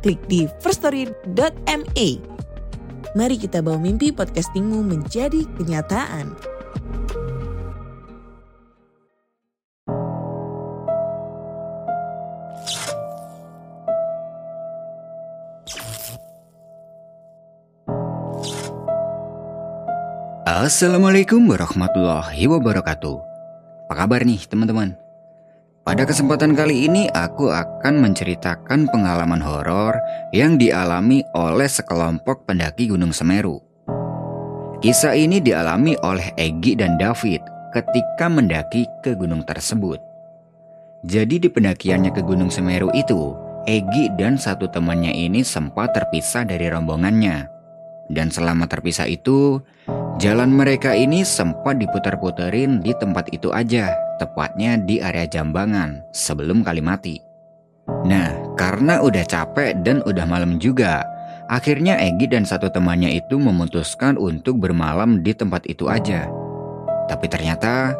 klik di firststory.me. Mari kita bawa mimpi podcastingmu menjadi kenyataan. Assalamualaikum warahmatullahi wabarakatuh. Apa kabar nih teman-teman? Pada kesempatan kali ini aku akan menceritakan pengalaman horor yang dialami oleh sekelompok pendaki Gunung Semeru. Kisah ini dialami oleh Egi dan David ketika mendaki ke gunung tersebut. Jadi di pendakiannya ke Gunung Semeru itu, Egi dan satu temannya ini sempat terpisah dari rombongannya. Dan selama terpisah itu, jalan mereka ini sempat diputar-puterin di tempat itu aja, tepatnya di area Jambangan sebelum Kalimati. Nah, karena udah capek dan udah malam juga, akhirnya Egi dan satu temannya itu memutuskan untuk bermalam di tempat itu aja. Tapi ternyata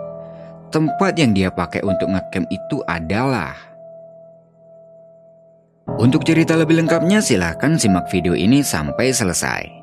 tempat yang dia pakai untuk ngecamp itu adalah untuk cerita lebih lengkapnya silahkan simak video ini sampai selesai.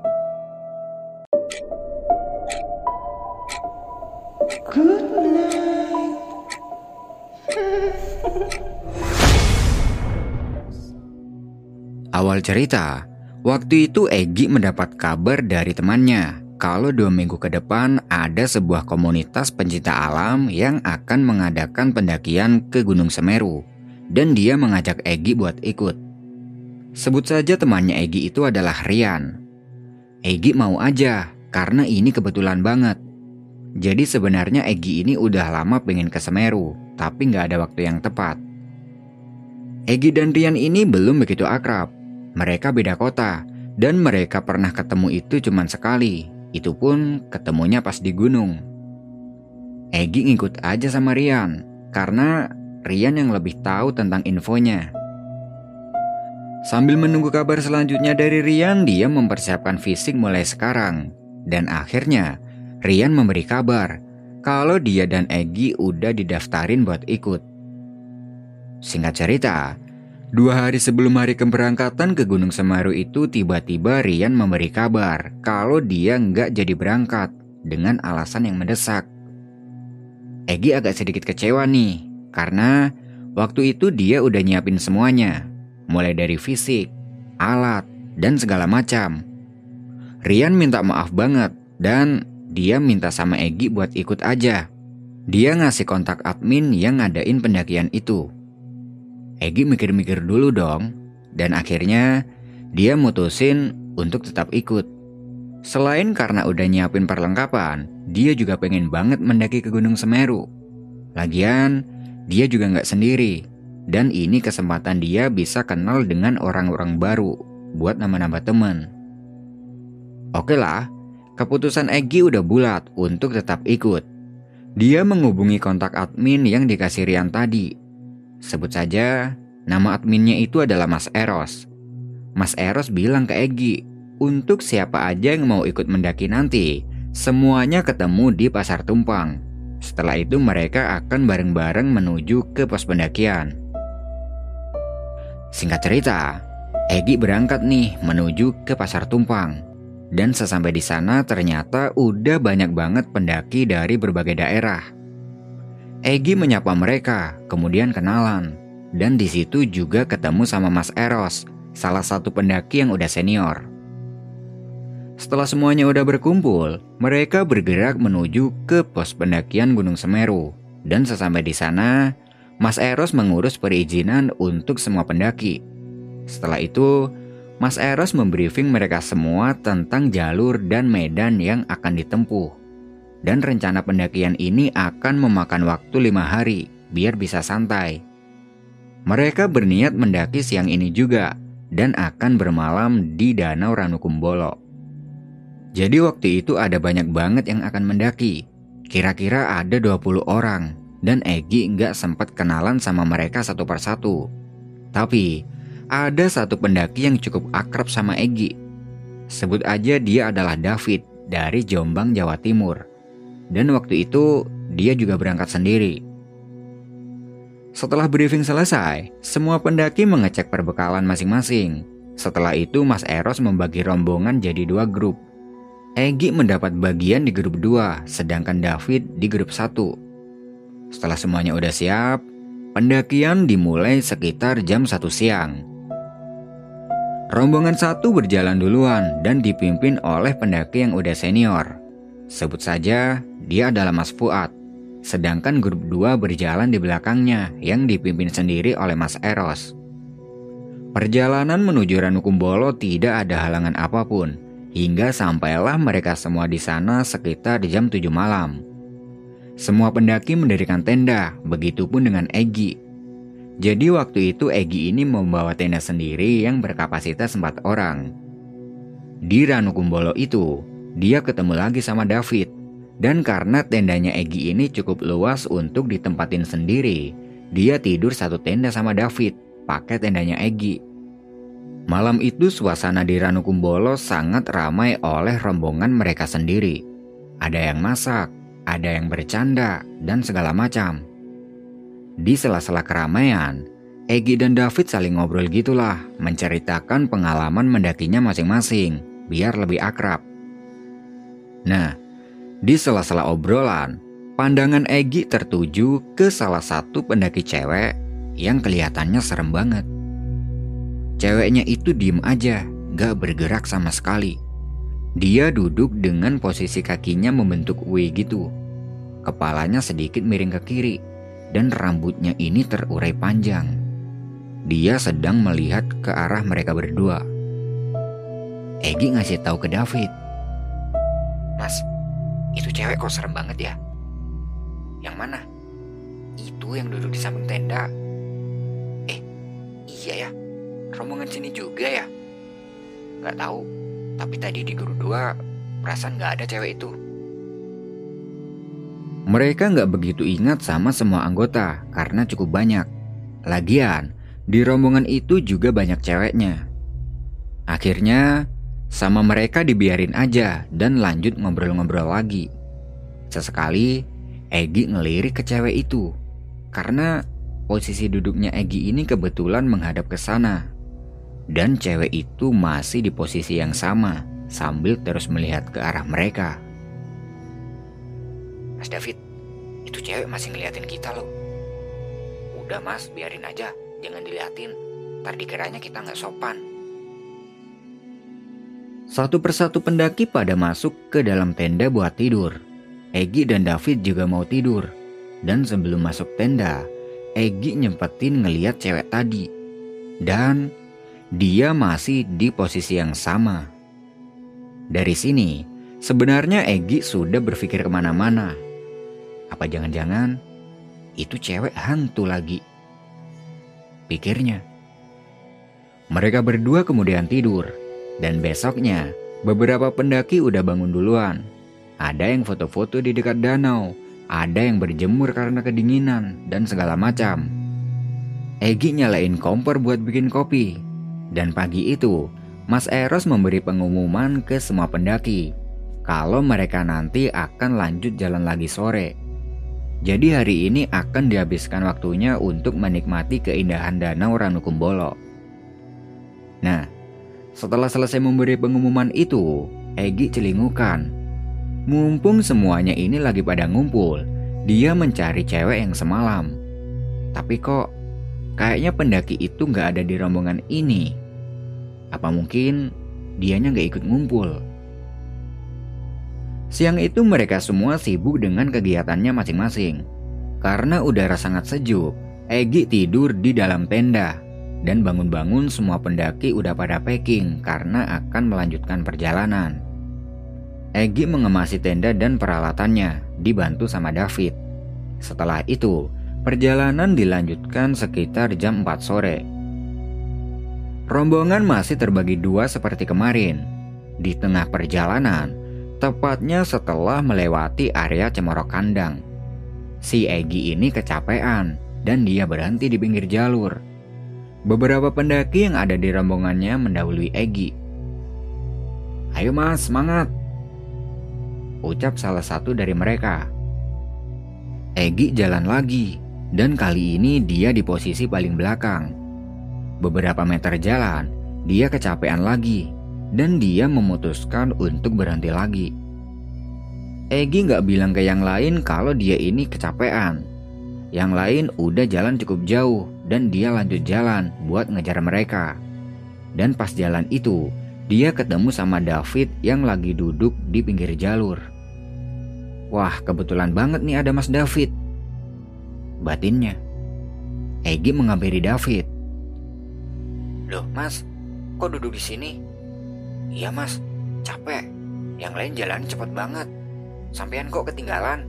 Awal cerita, waktu itu Egi mendapat kabar dari temannya kalau dua minggu ke depan ada sebuah komunitas pencinta alam yang akan mengadakan pendakian ke Gunung Semeru dan dia mengajak Egi buat ikut. Sebut saja temannya Egi itu adalah Rian. Egi mau aja karena ini kebetulan banget. Jadi sebenarnya Egi ini udah lama pengen ke Semeru, tapi nggak ada waktu yang tepat. Egi dan Rian ini belum begitu akrab. Mereka beda kota, dan mereka pernah ketemu itu cuma sekali. Itu pun ketemunya pas di gunung. Egi ngikut aja sama Rian, karena Rian yang lebih tahu tentang infonya. Sambil menunggu kabar selanjutnya dari Rian, dia mempersiapkan fisik mulai sekarang. Dan akhirnya, Rian memberi kabar kalau dia dan Egi udah didaftarin buat ikut. Singkat cerita, dua hari sebelum hari keberangkatan ke Gunung Semeru itu tiba-tiba Rian memberi kabar kalau dia nggak jadi berangkat dengan alasan yang mendesak. Egi agak sedikit kecewa nih, karena waktu itu dia udah nyiapin semuanya, mulai dari fisik, alat, dan segala macam. Rian minta maaf banget dan dia minta sama Egi buat ikut aja. Dia ngasih kontak admin yang ngadain pendakian itu. Egi mikir-mikir dulu dong, dan akhirnya dia mutusin untuk tetap ikut. Selain karena udah nyiapin perlengkapan, dia juga pengen banget mendaki ke Gunung Semeru. Lagian, dia juga nggak sendiri, dan ini kesempatan dia bisa kenal dengan orang-orang baru buat nama-nama temen. Oke lah, Keputusan Egi udah bulat untuk tetap ikut. Dia menghubungi kontak admin yang dikasih Rian tadi. Sebut saja, nama adminnya itu adalah Mas Eros. Mas Eros bilang ke Egi, untuk siapa aja yang mau ikut mendaki nanti, semuanya ketemu di Pasar Tumpang. Setelah itu mereka akan bareng-bareng menuju ke pos pendakian. Singkat cerita, Egi berangkat nih menuju ke Pasar Tumpang. Dan sesampai di sana ternyata udah banyak banget pendaki dari berbagai daerah. Egi menyapa mereka, kemudian kenalan. Dan di situ juga ketemu sama Mas Eros, salah satu pendaki yang udah senior. Setelah semuanya udah berkumpul, mereka bergerak menuju ke pos pendakian Gunung Semeru. Dan sesampai di sana, Mas Eros mengurus perizinan untuk semua pendaki. Setelah itu, Mas Eros membriefing mereka semua tentang jalur dan medan yang akan ditempuh. Dan rencana pendakian ini akan memakan waktu lima hari, biar bisa santai. Mereka berniat mendaki siang ini juga, dan akan bermalam di Danau Ranukumbolo. Jadi waktu itu ada banyak banget yang akan mendaki. Kira-kira ada 20 orang dan Egi nggak sempat kenalan sama mereka satu persatu. Tapi ada satu pendaki yang cukup akrab sama Egi. Sebut aja dia adalah David dari Jombang, Jawa Timur. Dan waktu itu dia juga berangkat sendiri. Setelah briefing selesai, semua pendaki mengecek perbekalan masing-masing. Setelah itu Mas Eros membagi rombongan jadi dua grup. Egi mendapat bagian di grup dua, sedangkan David di grup satu. Setelah semuanya udah siap, pendakian dimulai sekitar jam satu siang. Rombongan satu berjalan duluan dan dipimpin oleh pendaki yang udah senior. Sebut saja, dia adalah Mas Fuad. Sedangkan grup 2 berjalan di belakangnya yang dipimpin sendiri oleh Mas Eros. Perjalanan menuju Ranukumbolo tidak ada halangan apa pun, hingga sampailah mereka semua di sana sekitar jam 7 malam. Semua pendaki mendirikan tenda, begitupun dengan Egi. Jadi waktu itu Egi ini membawa tenda sendiri yang berkapasitas 4 orang. Di Ranukumbolo itu, dia ketemu lagi sama David dan karena tendanya Egi ini cukup luas untuk ditempatin sendiri, dia tidur satu tenda sama David, pakai tendanya Egi. Malam itu suasana di Ranukumbolo sangat ramai oleh rombongan mereka sendiri. Ada yang masak, ada yang bercanda, dan segala macam. Di sela-sela keramaian, Egi dan David saling ngobrol gitulah, menceritakan pengalaman mendakinya masing-masing, biar lebih akrab. Nah, di sela-sela obrolan, pandangan Egi tertuju ke salah satu pendaki cewek yang kelihatannya serem banget. Ceweknya itu diem aja, gak bergerak sama sekali. Dia duduk dengan posisi kakinya membentuk W gitu. Kepalanya sedikit miring ke kiri, dan rambutnya ini terurai panjang. Dia sedang melihat ke arah mereka berdua. Egi ngasih tahu ke David. Mas, itu cewek kok serem banget ya? Yang mana? Itu yang duduk di samping tenda. Eh, iya ya. Rombongan sini juga ya? Gak tahu. Tapi tadi di guru dua, perasaan gak ada cewek itu. Mereka nggak begitu ingat sama semua anggota karena cukup banyak. Lagian, di rombongan itu juga banyak ceweknya. Akhirnya, sama mereka dibiarin aja dan lanjut ngobrol-ngobrol lagi. Sesekali, Egi ngelirik ke cewek itu. Karena posisi duduknya Egi ini kebetulan menghadap ke sana. Dan cewek itu masih di posisi yang sama sambil terus melihat ke arah mereka. Mas David, itu cewek masih ngeliatin kita loh. Udah mas, biarin aja, jangan diliatin. Ntar dikiranya kita nggak sopan. Satu persatu pendaki pada masuk ke dalam tenda buat tidur. Egi dan David juga mau tidur. Dan sebelum masuk tenda, Egi nyempetin ngeliat cewek tadi. Dan dia masih di posisi yang sama. Dari sini, sebenarnya Egi sudah berpikir ke mana-mana. Apa jangan-jangan itu cewek hantu lagi? Pikirnya. Mereka berdua kemudian tidur dan besoknya, beberapa pendaki udah bangun duluan. Ada yang foto-foto di dekat danau, ada yang berjemur karena kedinginan, dan segala macam. Egi nyalain kompor buat bikin kopi. Dan pagi itu, Mas Eros memberi pengumuman ke semua pendaki kalau mereka nanti akan lanjut jalan lagi sore. Jadi hari ini akan dihabiskan waktunya untuk menikmati keindahan danau Ranukumbolo. Nah, setelah selesai memberi pengumuman itu, Egi celingukan. Mumpung semuanya ini lagi pada ngumpul, dia mencari cewek yang semalam. Tapi kok kayaknya pendaki itu nggak ada di rombongan ini. Apa mungkin dianya nggak ikut ngumpul? Siang itu mereka semua sibuk dengan kegiatannya masing-masing. Karena udara sangat sejuk, Egi tidur di dalam tenda dan bangun-bangun semua pendaki udah pada packing karena akan melanjutkan perjalanan. Egi mengemasi tenda dan peralatannya, dibantu sama David. Setelah itu, perjalanan dilanjutkan sekitar jam 4 sore. Rombongan masih terbagi dua seperti kemarin. Di tengah perjalanan, tepatnya setelah melewati area Cemorok Kandang. Si Egi ini kecapean dan dia berhenti di pinggir jalur. Beberapa pendaki yang ada di rombongannya mendahului Egi. Ayo mas, semangat! Ucap salah satu dari mereka. Egi jalan lagi, dan kali ini dia di posisi paling belakang. Beberapa meter jalan, dia kecapean lagi dan dia memutuskan untuk berhenti lagi. Egi nggak bilang ke yang lain kalau dia ini kecapean. Yang lain udah jalan cukup jauh dan dia lanjut jalan buat ngejar mereka. Dan pas jalan itu, dia ketemu sama David yang lagi duduk di pinggir jalur. Wah, kebetulan banget nih ada Mas David. Batinnya. Egi menghampiri David. Loh mas, kok duduk di sini? Iya mas, capek. Yang lain jalan cepet banget. Sampean kok ketinggalan?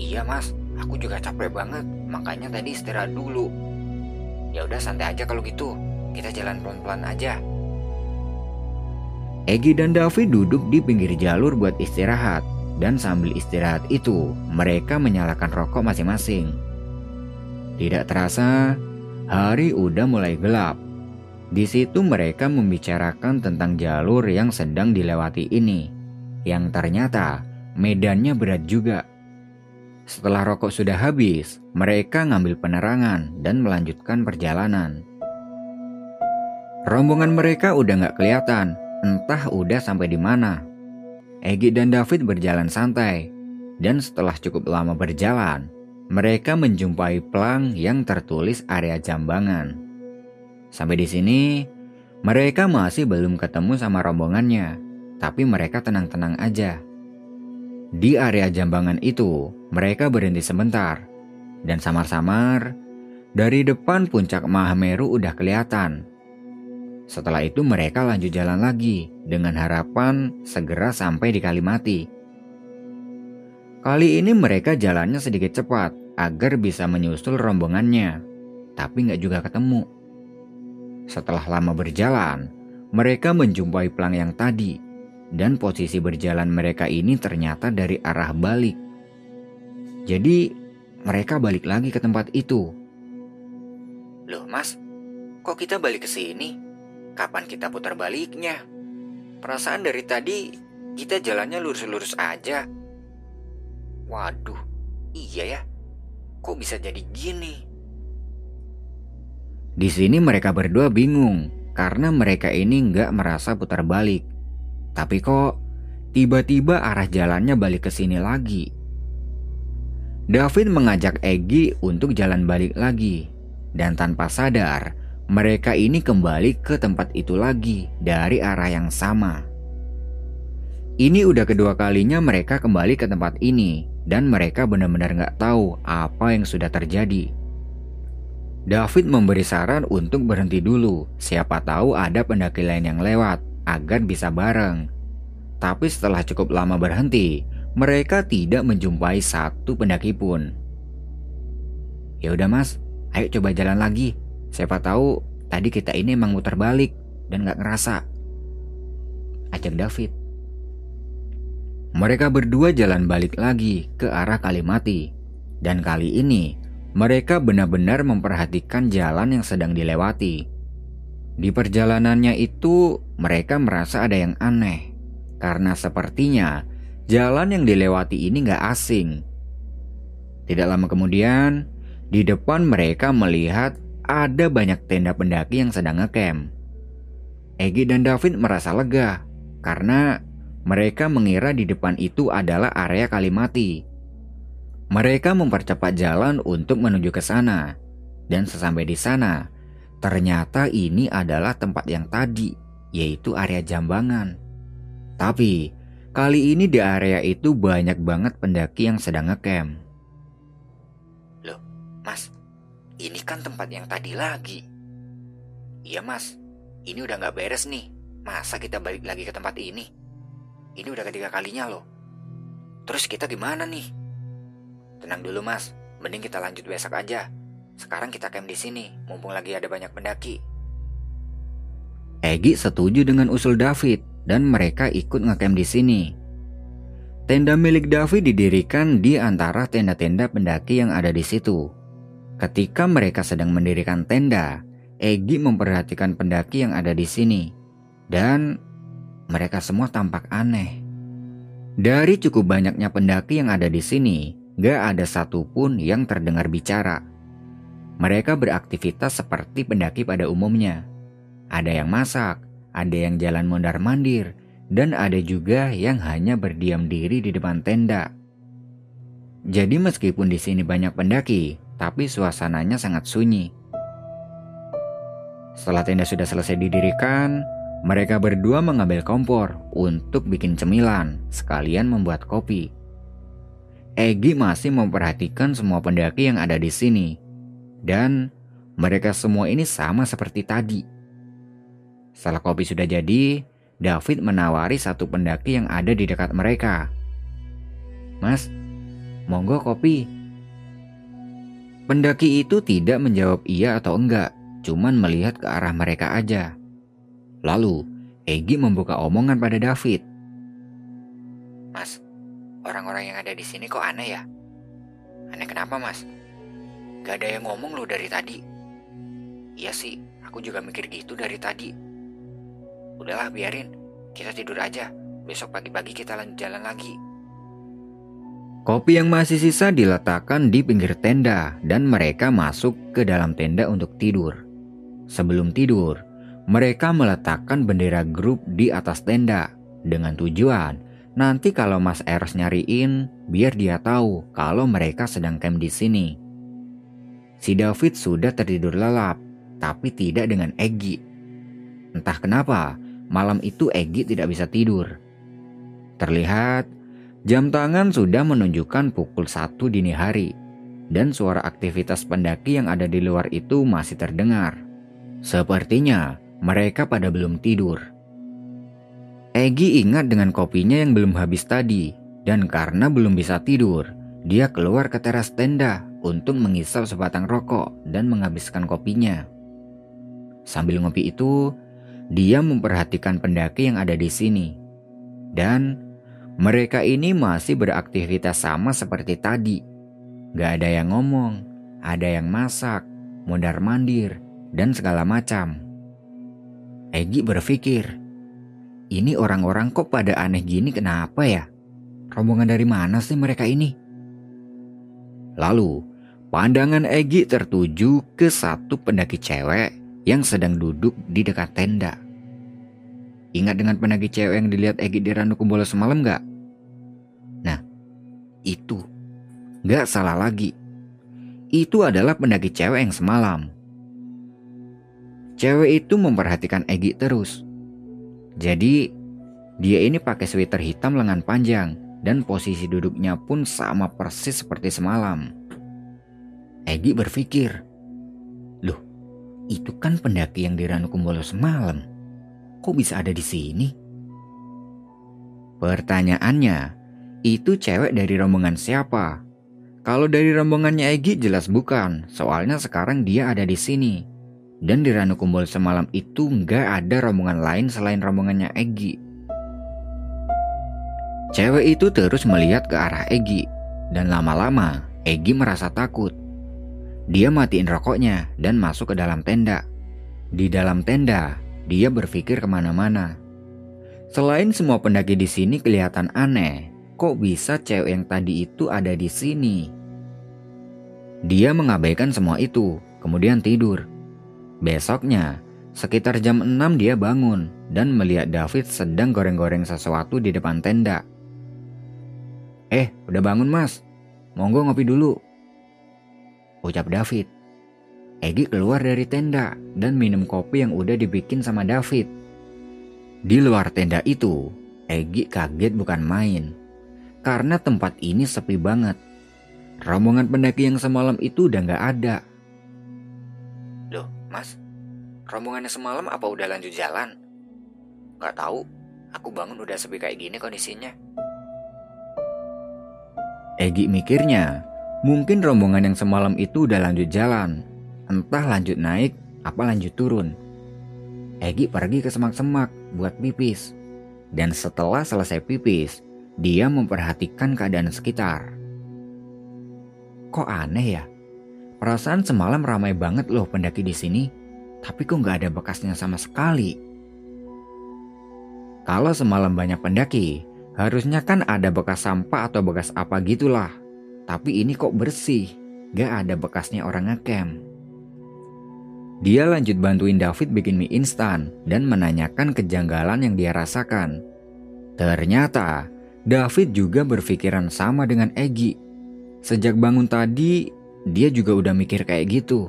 Iya mas, aku juga capek banget. Makanya tadi istirahat dulu. Ya udah santai aja kalau gitu. Kita jalan pelan-pelan aja. Egi dan David duduk di pinggir jalur buat istirahat. Dan sambil istirahat itu, mereka menyalakan rokok masing-masing. Tidak terasa, hari udah mulai gelap di situ mereka membicarakan tentang jalur yang sedang dilewati ini, yang ternyata medannya berat juga. Setelah rokok sudah habis, mereka ngambil penerangan dan melanjutkan perjalanan. Rombongan mereka udah nggak kelihatan, entah udah sampai di mana. Egi dan David berjalan santai, dan setelah cukup lama berjalan, mereka menjumpai pelang yang tertulis area Jambangan. Sampai di sini, mereka masih belum ketemu sama rombongannya, tapi mereka tenang-tenang aja. Di area jambangan itu, mereka berhenti sebentar, dan samar-samar dari depan puncak Mahameru udah kelihatan. Setelah itu mereka lanjut jalan lagi dengan harapan segera sampai di Kalimati. Kali ini mereka jalannya sedikit cepat agar bisa menyusul rombongannya, tapi nggak juga ketemu. Setelah lama berjalan, mereka menjumpai pelang yang tadi, dan posisi berjalan mereka ini ternyata dari arah balik. Jadi, mereka balik lagi ke tempat itu. Loh, Mas, kok kita balik ke sini? Kapan kita putar baliknya? Perasaan dari tadi kita jalannya lurus-lurus aja. Waduh, iya ya. Kok bisa jadi gini? Di sini mereka berdua bingung karena mereka ini nggak merasa putar balik. Tapi kok tiba-tiba arah jalannya balik ke sini lagi. David mengajak Egi untuk jalan balik lagi. Dan tanpa sadar, mereka ini kembali ke tempat itu lagi dari arah yang sama. Ini udah kedua kalinya mereka kembali ke tempat ini dan mereka benar-benar nggak tahu apa yang sudah terjadi. David memberi saran untuk berhenti dulu, siapa tahu ada pendaki lain yang lewat agar bisa bareng. Tapi setelah cukup lama berhenti, mereka tidak menjumpai satu pendaki pun. Ya udah mas, ayo coba jalan lagi. Siapa tahu tadi kita ini emang muter balik dan gak ngerasa. Ajak David. Mereka berdua jalan balik lagi ke arah Kalimati. Dan kali ini mereka benar-benar memperhatikan jalan yang sedang dilewati. Di perjalanannya itu, mereka merasa ada yang aneh, karena sepertinya jalan yang dilewati ini gak asing. Tidak lama kemudian, di depan mereka melihat ada banyak tenda pendaki yang sedang ngecamp. Egi dan David merasa lega karena mereka mengira di depan itu adalah area Kalimati. Mereka mempercepat jalan untuk menuju ke sana, dan sesampai di sana, ternyata ini adalah tempat yang tadi, yaitu area Jambangan. Tapi kali ini di area itu banyak banget pendaki yang sedang ngecamp. Loh, Mas, ini kan tempat yang tadi lagi. Iya Mas, ini udah gak beres nih. Masa kita balik lagi ke tempat ini? Ini udah ketiga kalinya loh. Terus kita gimana nih? Tenang dulu mas, mending kita lanjut besok aja. Sekarang kita camp di sini, mumpung lagi ada banyak pendaki. Egi setuju dengan usul David dan mereka ikut ngecamp di sini. Tenda milik David didirikan di antara tenda-tenda pendaki yang ada di situ. Ketika mereka sedang mendirikan tenda, Egi memperhatikan pendaki yang ada di sini, dan mereka semua tampak aneh. Dari cukup banyaknya pendaki yang ada di sini, gak ada satupun yang terdengar bicara. Mereka beraktivitas seperti pendaki pada umumnya. Ada yang masak, ada yang jalan mondar-mandir, dan ada juga yang hanya berdiam diri di depan tenda. Jadi meskipun di sini banyak pendaki, tapi suasananya sangat sunyi. Setelah tenda sudah selesai didirikan, mereka berdua mengambil kompor untuk bikin cemilan, sekalian membuat kopi. Egi masih memperhatikan semua pendaki yang ada di sini, dan mereka semua ini sama seperti tadi. Setelah kopi sudah jadi, David menawari satu pendaki yang ada di dekat mereka. Mas, monggo kopi. Pendaki itu tidak menjawab iya atau enggak, cuman melihat ke arah mereka aja. Lalu, Egi membuka omongan pada David. Mas, orang-orang yang ada di sini kok aneh ya? Aneh kenapa mas? Gak ada yang ngomong loh dari tadi. Iya sih, aku juga mikir gitu dari tadi. Udahlah biarin, kita tidur aja. Besok pagi-pagi kita lanjut jalan lagi. Kopi yang masih sisa diletakkan di pinggir tenda dan mereka masuk ke dalam tenda untuk tidur. Sebelum tidur, mereka meletakkan bendera grup di atas tenda dengan tujuan nanti kalau Mas Eros nyariin biar dia tahu kalau mereka sedang camp di sini. Si David sudah tertidur lelap, tapi tidak dengan Egi. Entah kenapa, malam itu Egi tidak bisa tidur. Terlihat, jam tangan sudah menunjukkan pukul satu dini hari, dan suara aktivitas pendaki yang ada di luar itu masih terdengar. Sepertinya mereka pada belum tidur. Egi ingat dengan kopinya yang belum habis tadi, dan karena belum bisa tidur, dia keluar ke teras tenda untuk mengisap sebatang rokok dan menghabiskan kopinya. Sambil ngopi itu, dia memperhatikan pendaki yang ada di sini. Dan mereka ini masih beraktivitas sama seperti tadi. Gak ada yang ngomong, ada yang masak, mondar-mandir, dan segala macam. Egi berpikir, ini orang-orang kok pada aneh gini kenapa ya? Rombongan dari mana sih mereka ini? Lalu, pandangan Egi tertuju ke satu pendaki cewek yang sedang duduk di dekat tenda. Ingat dengan pendaki cewek yang dilihat Egi di Ranu Kumbolo semalam gak? Nah, itu. Gak salah lagi. Itu adalah pendaki cewek yang semalam. Cewek itu memperhatikan Egi terus. Jadi, dia ini pakai sweater hitam lengan panjang dan posisi duduknya pun sama persis seperti semalam. Egi berpikir, itu kan pendaki yang di Ranu Kumbolo semalam kok bisa ada di sini? Pertanyaannya, itu cewek dari rombongan siapa? Kalau dari rombongannya Egi jelas bukan, soalnya sekarang dia ada di sini. Dan di Ranu Kumbul semalam itu nggak ada rombongan lain selain rombongannya Egi. Cewek itu terus melihat ke arah Egi, dan lama-lama Egi merasa takut. Dia matiin rokoknya dan masuk ke dalam tenda. Di dalam tenda, dia berpikir ke mana-mana. Selain semua pendaki di sini kelihatan aneh, kok bisa cewek yang tadi itu ada di sini? Dia mengabaikan semua itu, kemudian tidur. Besoknya, sekitar jam 6 dia bangun dan melihat David sedang goreng-goreng sesuatu di depan tenda. Eh, udah bangun mas? Monggo ngopi dulu. Ucap David. Egi keluar dari tenda dan minum kopi yang udah dibikin sama David. Di luar tenda itu, Egi kaget bukan main. Karena tempat ini sepi banget. Rombongan pendaki yang semalam itu udah gak ada. Loh, mas, rombongannya semalam apa udah lanjut jalan? Gak tahu, aku bangun udah sepi kayak gini kondisinya. Egi mikirnya, mungkin rombongan yang semalam itu udah lanjut jalan, entah lanjut naik apa lanjut turun. Egi pergi ke semak-semak buat pipis. Dan setelah selesai pipis, dia memperhatikan keadaan sekitar. Kok aneh ya? Perasaan semalam ramai banget loh pendaki di sini, tapi kok nggak ada bekasnya sama sekali. Kalau semalam banyak pendaki, harusnya kan ada bekas sampah atau bekas apa gitulah. Tapi ini kok bersih, gak ada bekasnya orang ngecamp. Dia lanjut bantuin David bikin mie instan dan menanyakan kejanggalan yang dia rasakan. Ternyata David juga berpikiran sama dengan Egi. Sejak bangun tadi, dia juga udah mikir kayak gitu.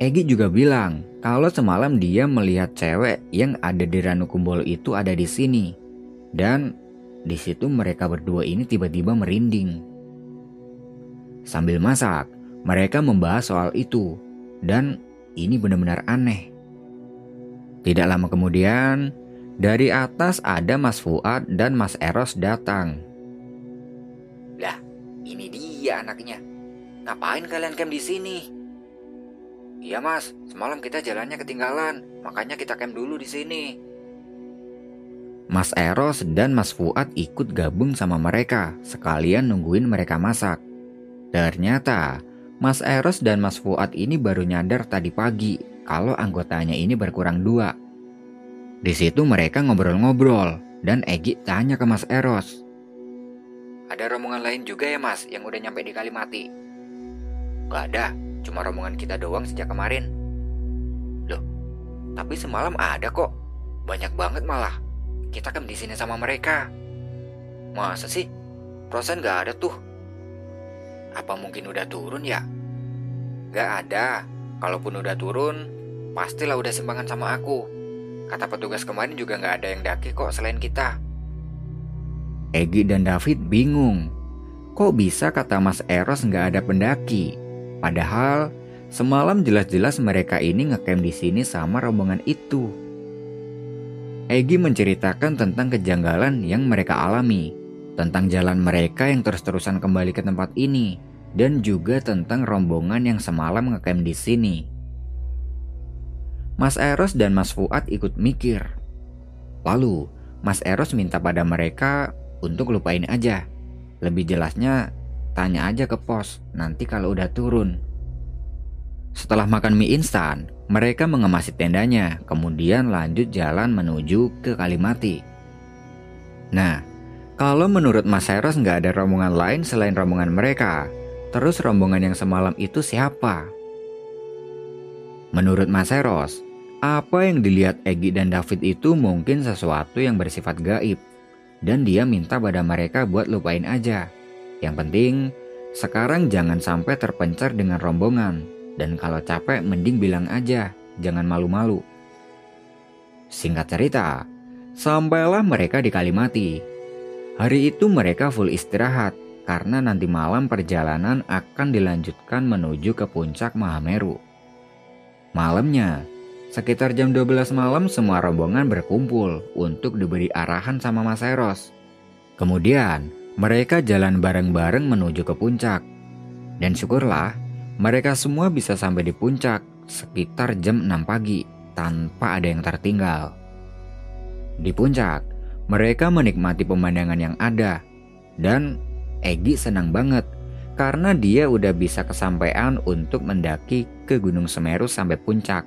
Egi juga bilang kalau semalam dia melihat cewek yang ada di Ranu Kumbolo itu ada di sini. Dan di situ mereka berdua ini tiba-tiba merinding. Sambil masak, mereka membahas soal itu dan ini benar-benar aneh. Tidak lama kemudian, dari atas ada Mas Fuad dan Mas Eros datang. Lah, ini dia anaknya. Ngapain kalian camp di sini? Iya mas, semalam kita jalannya ketinggalan, makanya kita camp dulu di sini. Mas Eros dan Mas Fuad ikut gabung sama mereka, sekalian nungguin mereka masak. Ternyata Mas Eros dan Mas Fuad ini baru nyadar tadi pagi kalau anggotanya ini berkurang dua. Di situ mereka ngobrol-ngobrol dan Egi tanya ke Mas Eros. Ada rombongan lain juga ya mas yang udah nyampe di Kalimati? Gak ada, cuma rombongan kita doang sejak kemarin. Loh, tapi semalam ada kok. Banyak banget malah. Kita kan di sini sama mereka. Masa sih? Perasaan gak ada tuh. Apa mungkin udah turun ya? Gak ada. Kalaupun udah turun, pastilah udah simpangan sama aku. Kata petugas kemarin juga gak ada yang daki kok selain kita. Egi dan David bingung. Kok bisa kata Mas Eros gak ada pendaki? Padahal semalam jelas-jelas mereka ini ngecamp di sini sama rombongan itu. Egi menceritakan tentang kejanggalan yang mereka alami tentang jalan mereka yang terus-terusan kembali ke tempat ini, dan juga tentang rombongan yang semalam ngecamp di sini. Mas Eros dan Mas Fuad ikut mikir. Lalu, Mas Eros minta pada mereka untuk lupain aja. Lebih jelasnya, tanya aja ke pos nanti kalau udah turun. Setelah makan mie instan, mereka mengemasi tendanya, kemudian lanjut jalan menuju ke Kalimati. Nah, kalau menurut Mas Eros nggak ada rombongan lain selain rombongan mereka, terus rombongan yang semalam itu siapa? Menurut Mas Eros, apa yang dilihat Egi dan David itu mungkin sesuatu yang bersifat gaib. Dan dia minta pada mereka buat lupain aja. Yang penting, sekarang jangan sampai terpencar dengan rombongan. Dan kalau capek mending bilang aja, jangan malu-malu. Singkat cerita, sampailah mereka di Kalimati Hari itu mereka full istirahat karena nanti malam perjalanan akan dilanjutkan menuju ke puncak Mahameru. Malamnya, sekitar jam 12 malam semua rombongan berkumpul untuk diberi arahan sama Mas Eros. Kemudian, mereka jalan bareng-bareng menuju ke puncak. Dan syukurlah, mereka semua bisa sampai di puncak sekitar jam 6 pagi tanpa ada yang tertinggal. Di puncak, mereka menikmati pemandangan yang ada, dan Egi senang banget karena dia udah bisa kesampaian untuk mendaki ke Gunung Semeru sampai puncak.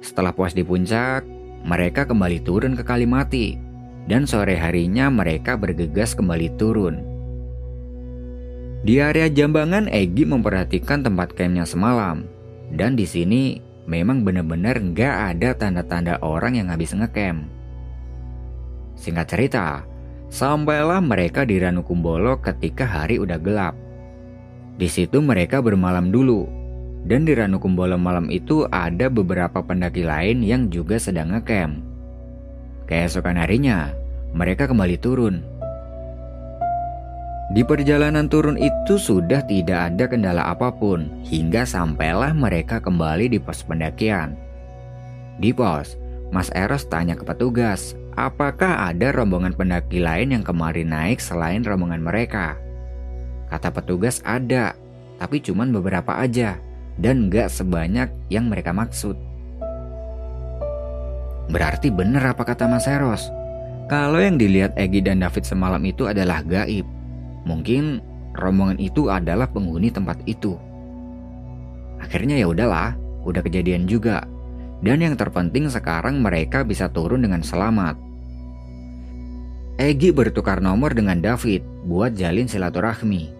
Setelah puas di puncak, mereka kembali turun ke Kalimati, dan sore harinya mereka bergegas kembali turun. Di area Jambangan, Egi memperhatikan tempat campnya semalam, dan di sini memang benar-benar nggak ada tanda-tanda orang yang habis ngecamp. Singkat cerita, sampailah mereka di Ranukumbolo ketika hari udah gelap. Di situ mereka bermalam dulu, dan di Ranukumbolo malam itu ada beberapa pendaki lain yang juga sedang ngecamp. Keesokan harinya, mereka kembali turun. Di perjalanan turun itu sudah tidak ada kendala apa pun hingga sampailah mereka kembali di pos pendakian. Di pos, Mas Eros tanya ke petugas apakah ada rombongan pendaki lain yang kemarin naik selain rombongan mereka? Kata petugas ada, tapi cuman beberapa aja dan gak sebanyak yang mereka maksud. Berarti benar apa kata Mas Eros. Kalau yang dilihat Egi dan David semalam itu adalah gaib, mungkin rombongan itu adalah penghuni tempat itu. Akhirnya ya udahlah, udah kejadian juga. Dan yang terpenting sekarang mereka bisa turun dengan selamat. Egi bertukar nomor dengan David buat jalin silaturahmi.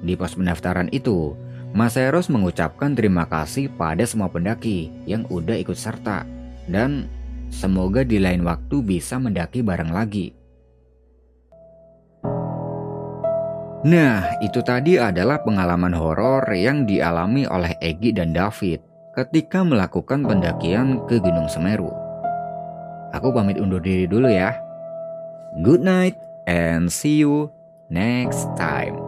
Di pos pendaftaran itu, Mas Eros mengucapkan terima kasih pada semua pendaki yang udah ikut serta dan Semoga di lain waktu bisa mendaki bareng lagi. Nah, itu tadi adalah pengalaman horor yang dialami oleh Egi dan David ketika melakukan pendakian ke Gunung Semeru. Aku pamit undur diri dulu ya. Good night and see you next time.